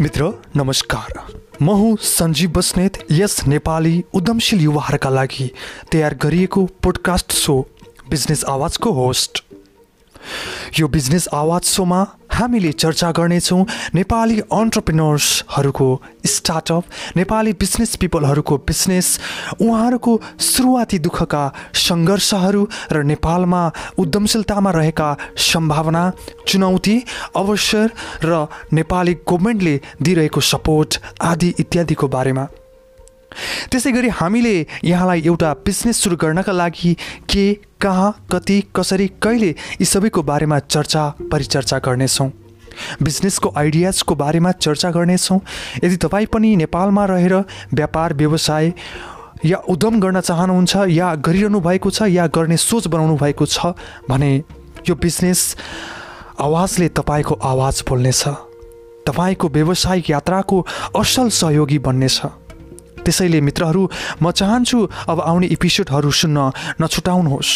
मित्र नमस्कार। म हुँ सञ्जीव बस्नेत यस नेपाली उद्यमशील युवाहरूका लागि तयार गरिएको पोडकास्ट सो बिजनेस आवाजको होस्ट यो बिजनेस आवाज सोमा हामीले चर्चा गर्नेछौँ नेपाली अन्टरप्रिनर्सहरूको स्टार्टअप नेपाली बिजनेस पिपलहरूको बिजनेस उहाँहरूको सुरुवाती दुःखका सङ्घर्षहरू र नेपालमा उद्यमशीलतामा रहेका सम्भावना चुनौती अवसर र नेपाली गभर्मेन्टले दिइरहेको सपोर्ट आदि इत्यादिको बारेमा। त्यसै गरी हामीले यहाँलाई एउटा बिजनेस सुरु गर्नका लागि के कहाँ कति कसरी कहिले यी सबैको बारेमा चर्चा परिचर्चा गर्नेछौँ। बिजनेसको आइडियाजको बारेमा चर्चा गर्नेछौँ। यदि तपाईँ पनि नेपालमा रहेर व्यापार व्यवसाय या उद्यम गर्न चाहनुहुन्छ या गरिरहनु भएको छ या गर्ने सोच बनाउनु भएको छ भने यो बिजनेस आवाजले तपाईँको आवाज बोल्नेछ। तपाईँको व्यावसायिक यात्राको असल सहयोगी बन्नेछ। त्यसैले मित्रहरू म चाहन्छु अब आउने एपिसोडहरू सुन्न नछुटाउनुहोस्।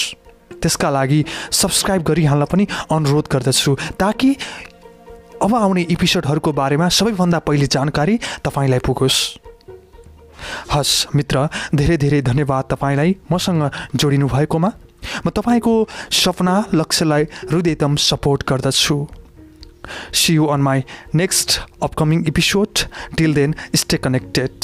त्यसका लागि सब्सक्राइब गरिहाल्न पनि अनुरोध गर्दछु ताकि अब आउने एपिसोडहरूको बारेमा सबैभन्दा पहिले जानकारी तपाईँलाई पुगोस्। हस् मित्र धेरै धेरै धन्यवाद तपाईँलाई मसँग जोडिनु भएकोमा। म तपाईँको सपना लक्ष्यलाई हृदयतम सपोर्ट गर्दछु। See you on my next upcoming episode till then stay connected